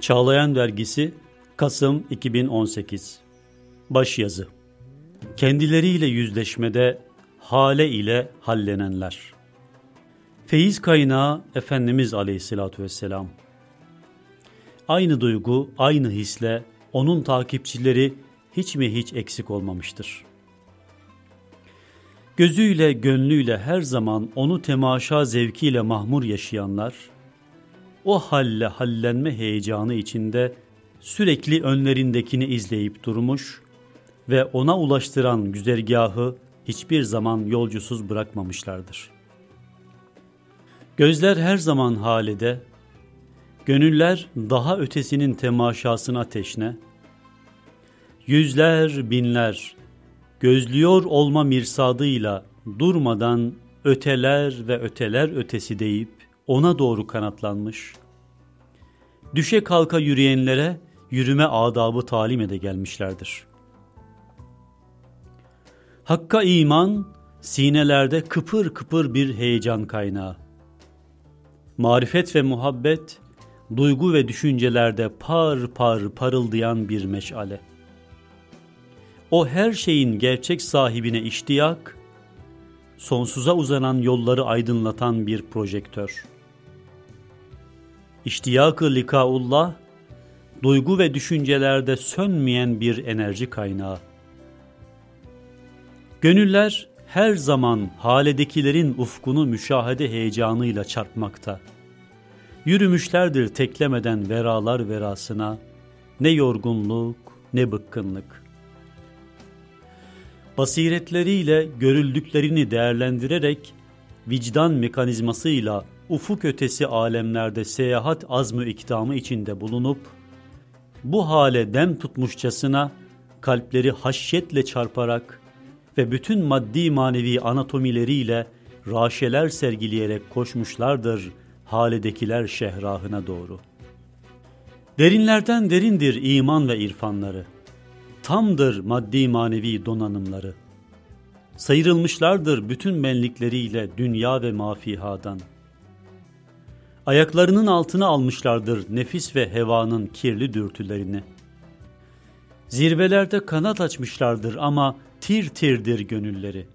Çağlayan Dergisi Kasım 2018 Başyazı Kendileriyle yüzleşmede hale ile hallenenler. Feyiz kaynağı Efendimiz Aleyhisselatü Vesselam. Aynı duygu, aynı hisle onun takipçileri hiç mi hiç eksik olmamıştır. Gözüyle, gönlüyle her zaman onu temaşa zevkiyle mahmur yaşayanlar, o halle hallenme heyecanı içinde sürekli önlerindekini izleyip durmuş ve ona ulaştıran güzergahı hiçbir zaman yolcusuz bırakmamışlardır. Gözler her zaman halede, gönüller daha ötesinin temaşasına teşne, yüzler binler gözlüyor olma mirsadıyla durmadan öteler ve öteler ötesi deyip ona doğru kanatlanmış. Düşe kalka yürüyenlere yürüme adabı talim ede gelmişlerdir. Hakka iman sinelerde kıpır kıpır bir heyecan kaynağı. Marifet ve muhabbet duygu ve düşüncelerde par par parıldayan bir meşale. O her şeyin gerçek sahibine iştiyak, sonsuza uzanan yolları aydınlatan bir projektör. İştiyakı likaullah, duygu ve düşüncelerde sönmeyen bir enerji kaynağı. Gönüller her zaman haledekilerin ufkunu müşahede heyecanıyla çarpmakta. Yürümüşlerdir teklemeden veralar verasına, ne yorgunluk ne bıkkınlık. Basiretleriyle görüldüklerini değerlendirerek vicdan mekanizmasıyla ufuk ötesi alemlerde seyahat azmı ikdamı içinde bulunup bu hale dem tutmuşçasına kalpleri haşyetle çarparak ve bütün maddi manevi anatomileriyle raşeler sergileyerek koşmuşlardır haledekiler şehrahına doğru. Derinlerden derindir iman ve irfanları. Tamdır maddi manevi donanımları. Sayırılmışlardır bütün benlikleriyle dünya ve mafihadan. Ayaklarının altına almışlardır nefis ve hevanın kirli dürtülerini. Zirvelerde kanat açmışlardır ama tir tirdir gönülleri.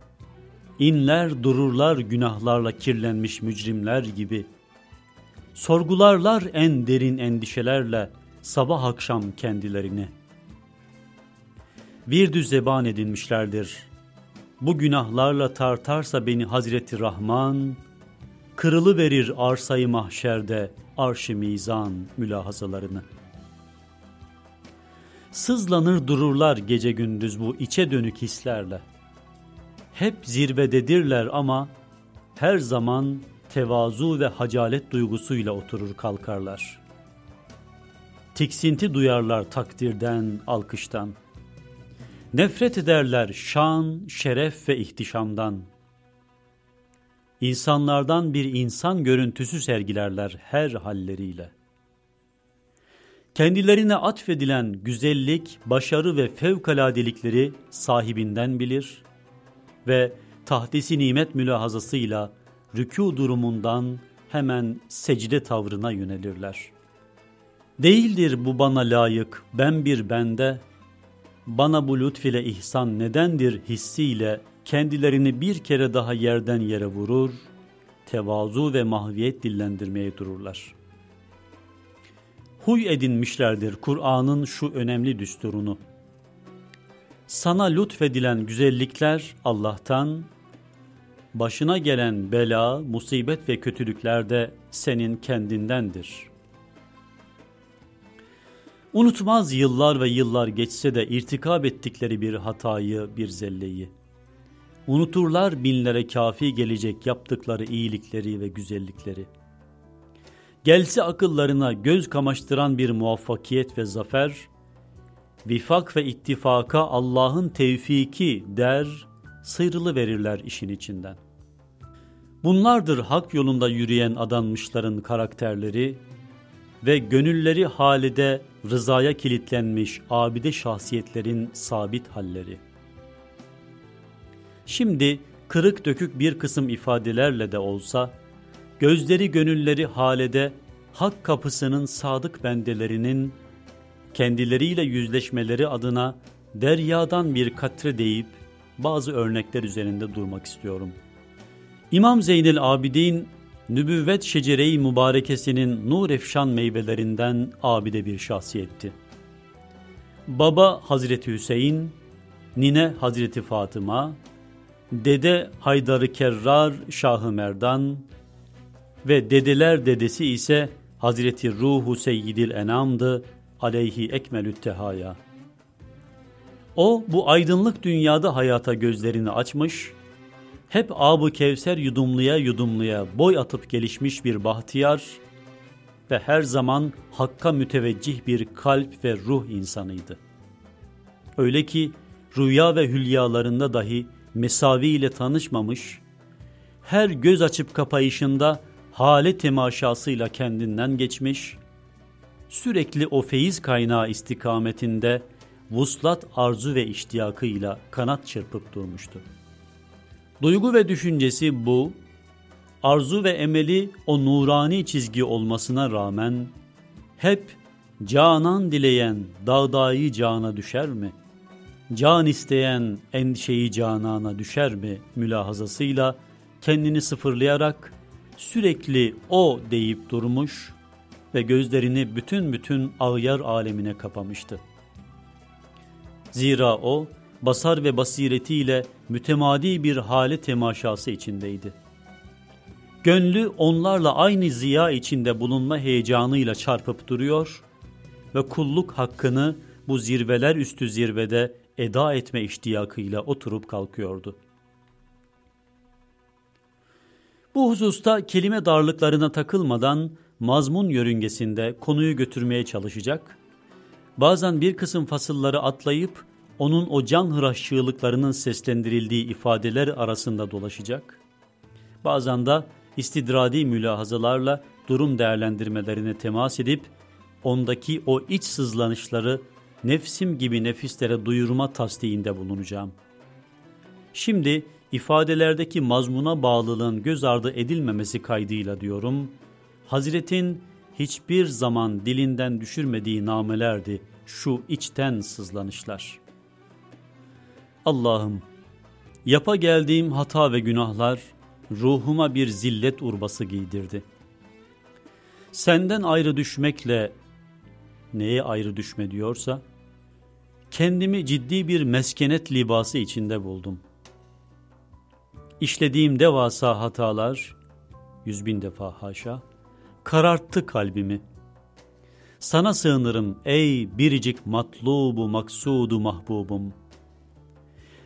İnler dururlar günahlarla kirlenmiş mücrimler gibi. Sorgularlar en derin endişelerle sabah akşam kendilerini. Bir düz zeban edinmişlerdir. Bu günahlarla tartarsa beni Hazreti Rahman, kırılı verir arsayı mahşerde arş-ı mizan mülahazalarını. Sızlanır dururlar gece gündüz bu içe dönük hislerle. Hep zirvededirler ama her zaman tevazu ve hacalet duygusuyla oturur kalkarlar. Tiksinti duyarlar takdirden, alkıştan. Nefret ederler şan, şeref ve ihtişamdan. İnsanlardan bir insan görüntüsü sergilerler her halleriyle. Kendilerine atfedilen güzellik, başarı ve fevkaladelikleri sahibinden bilir ve tahdisi nimet mülahazasıyla rükû durumundan hemen secde tavrına yönelirler. Değildir bu bana layık, ben bir bende, bana bu lütfile ihsan nedendir hissiyle kendilerini bir kere daha yerden yere vurur, tevazu ve mahviyet dillendirmeye dururlar. Huy edinmişlerdir Kur'an'ın şu önemli düsturunu. Sana lütfedilen güzellikler Allah'tan, başına gelen bela, musibet ve kötülükler de senin kendindendir. Unutmaz yıllar ve yıllar geçse de irtikab ettikleri bir hatayı, bir zelleyi. Unuturlar binlere kafi gelecek yaptıkları iyilikleri ve güzellikleri. Gelse akıllarına göz kamaştıran bir muvaffakiyet ve zafer, vifak ve ittifaka Allah'ın tevfiki der, sıyrılı verirler işin içinden. Bunlardır hak yolunda yürüyen adanmışların karakterleri ve gönülleri halide rızaya kilitlenmiş abide şahsiyetlerin sabit halleri. Şimdi kırık dökük bir kısım ifadelerle de olsa, gözleri gönülleri halede hak kapısının sadık bendelerinin kendileriyle yüzleşmeleri adına deryadan bir katre deyip bazı örnekler üzerinde durmak istiyorum. İmam Zeynel Abidin, nübüvvet şecere-i mübarekesinin nur efşan meyvelerinden abide bir şahsiyetti. Baba Hazreti Hüseyin, nine Hazreti Fatıma, dede Haydar-ı Kerrar Şahı Merdan ve dedeler dedesi ise Hazreti Ruhu Seyyidil Enam'dı aleyhi ekmelü tehaya. O bu aydınlık dünyada hayata gözlerini açmış, hep abı kevser yudumluya yudumluya boy atıp gelişmiş bir bahtiyar ve her zaman hakka müteveccih bir kalp ve ruh insanıydı. Öyle ki rüya ve hülyalarında dahi mesavi ile tanışmamış, her göz açıp kapayışında hale temaşasıyla kendinden geçmiş, sürekli o feyiz kaynağı istikametinde vuslat arzu ve iştiyakıyla kanat çırpıp durmuştu. Duygu ve düşüncesi bu, arzu ve emeli o nurani çizgi olmasına rağmen hep canan dileyen dağdayı cana düşer mi? Can isteyen endişeyi canana düşer mi mülahazasıyla kendini sıfırlayarak sürekli o deyip durmuş ve gözlerini bütün bütün ağyar alemine kapamıştı. Zira o basar ve basiretiyle mütemadi bir hale temaşası içindeydi. Gönlü onlarla aynı ziya içinde bulunma heyecanıyla çarpıp duruyor ve kulluk hakkını bu zirveler üstü zirvede eda etme iştiyakıyla oturup kalkıyordu. Bu hususta kelime darlıklarına takılmadan mazmun yörüngesinde konuyu götürmeye çalışacak, bazen bir kısım fasılları atlayıp onun o can hıraşçılıklarının seslendirildiği ifadeler arasında dolaşacak, bazen de istidradi mülahazalarla durum değerlendirmelerine temas edip ondaki o iç sızlanışları nefsim gibi nefislere duyurma tasdiğinde bulunacağım. Şimdi ifadelerdeki mazmuna bağlılığın göz ardı edilmemesi kaydıyla diyorum, Hazretin hiçbir zaman dilinden düşürmediği namelerdi şu içten sızlanışlar. Allah'ım, yapa geldiğim hata ve günahlar ruhuma bir zillet urbası giydirdi. Senden ayrı düşmekle neye ayrı düşme diyorsa, kendimi ciddi bir meskenet libası içinde buldum. İşlediğim devasa hatalar, yüz bin defa haşa, kararttı kalbimi. Sana sığınırım ey biricik matlubu maksudu mahbubum.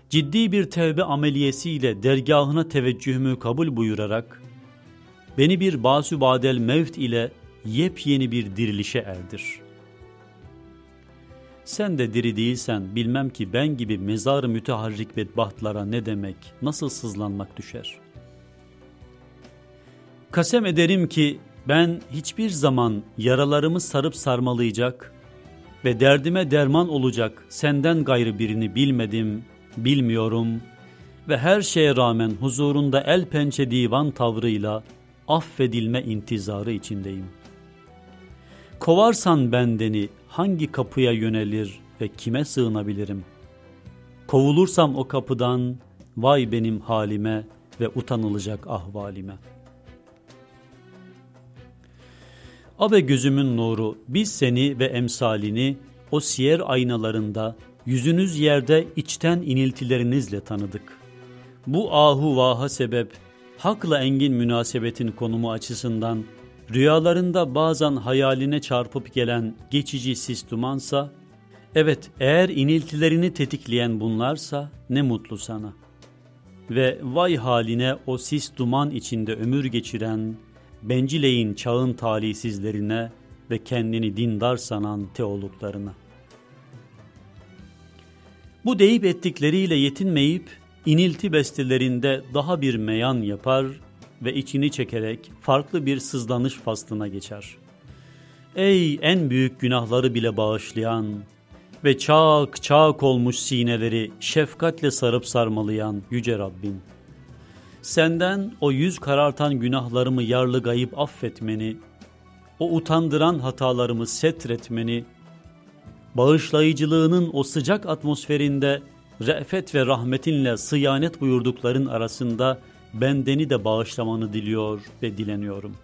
Ciddi bir tevbe ameliyesiyle dergahına teveccühümü kabul buyurarak, beni bir basübadel mevt ile yepyeni bir dirilişe erdir.'' Sen de diri değilsen bilmem ki ben gibi mezarı müteharrik bedbahtlara ne demek, nasıl sızlanmak düşer. Kasem ederim ki ben hiçbir zaman yaralarımı sarıp sarmalayacak ve derdime derman olacak senden gayrı birini bilmedim, bilmiyorum ve her şeye rağmen huzurunda el pençe divan tavrıyla affedilme intizarı içindeyim. Kovarsan bendeni hangi kapıya yönelir ve kime sığınabilirim? Kovulursam o kapıdan vay benim halime ve utanılacak ahvalime. Abe gözümün nuru biz seni ve emsalini o siyer aynalarında yüzünüz yerde içten iniltilerinizle tanıdık. Bu ahu vaha sebep hakla engin münasebetin konumu açısından Rüyalarında bazen hayaline çarpıp gelen geçici sis dumansa, evet eğer iniltilerini tetikleyen bunlarsa ne mutlu sana. Ve vay haline o sis duman içinde ömür geçiren, bencileyin çağın talihsizlerine ve kendini dindar sanan teologlarına. Bu deyip ettikleriyle yetinmeyip, inilti bestelerinde daha bir meyan yapar ve içini çekerek farklı bir sızlanış faslına geçer. Ey en büyük günahları bile bağışlayan ve çak çak olmuş sineleri şefkatle sarıp sarmalayan Yüce Rabbim. Senden o yüz karartan günahlarımı yarlı gayip affetmeni, o utandıran hatalarımı setretmeni, bağışlayıcılığının o sıcak atmosferinde re'fet ve rahmetinle sıyanet buyurdukların arasında bendeni de bağışlamanı diliyor ve dileniyorum.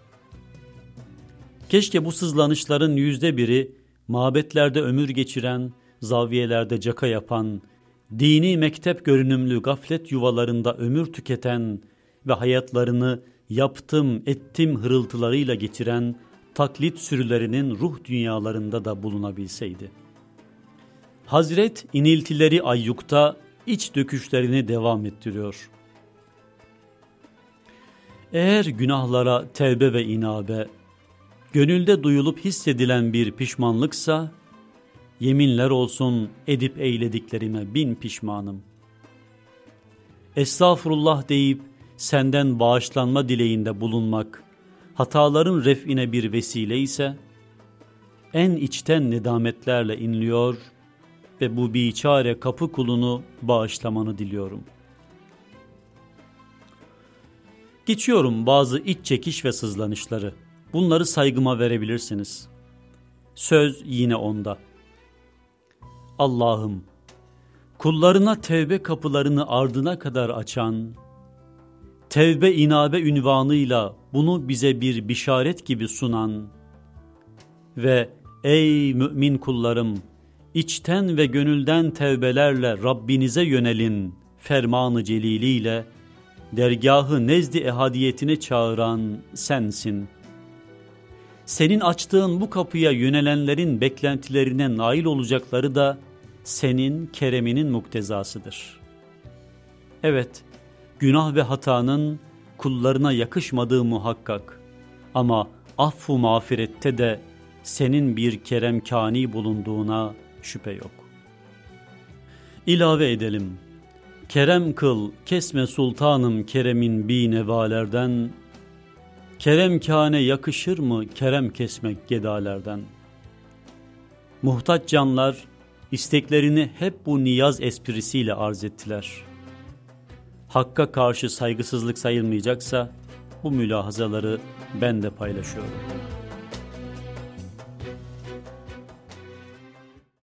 Keşke bu sızlanışların yüzde biri mabetlerde ömür geçiren, zaviyelerde caka yapan, dini mektep görünümlü gaflet yuvalarında ömür tüketen ve hayatlarını yaptım ettim hırıltılarıyla geçiren taklit sürülerinin ruh dünyalarında da bulunabilseydi. Hazret iniltileri ayyukta iç döküşlerini devam ettiriyor. Eğer günahlara tevbe ve inabe, gönülde duyulup hissedilen bir pişmanlıksa, yeminler olsun edip eylediklerime bin pişmanım. Estağfurullah deyip senden bağışlanma dileğinde bulunmak, hataların refine bir vesile ise, en içten nedametlerle inliyor ve bu biçare kapı kulunu bağışlamanı diliyorum. Geçiyorum bazı iç çekiş ve sızlanışları. Bunları saygıma verebilirsiniz. Söz yine onda. Allah'ım, kullarına tevbe kapılarını ardına kadar açan, tevbe inabe ünvanıyla bunu bize bir bişaret gibi sunan ve ey mümin kullarım, içten ve gönülden tevbelerle Rabbinize yönelin fermanı celiliyle, dergahı nezdi ehadiyetine çağıran sensin. Senin açtığın bu kapıya yönelenlerin beklentilerine nail olacakları da senin kereminin muktezasıdır. Evet, günah ve hatanın kullarına yakışmadığı muhakkak ama affu mağfirette de senin bir keremkani bulunduğuna şüphe yok. İlave edelim. Kerem kıl, kesme sultanım keremin bi nevalerden, kerem kâne yakışır mı kerem kesmek gedalerden? Muhtaç canlar, isteklerini hep bu niyaz esprisiyle arz ettiler. Hakka karşı saygısızlık sayılmayacaksa, bu mülahazaları ben de paylaşıyorum.''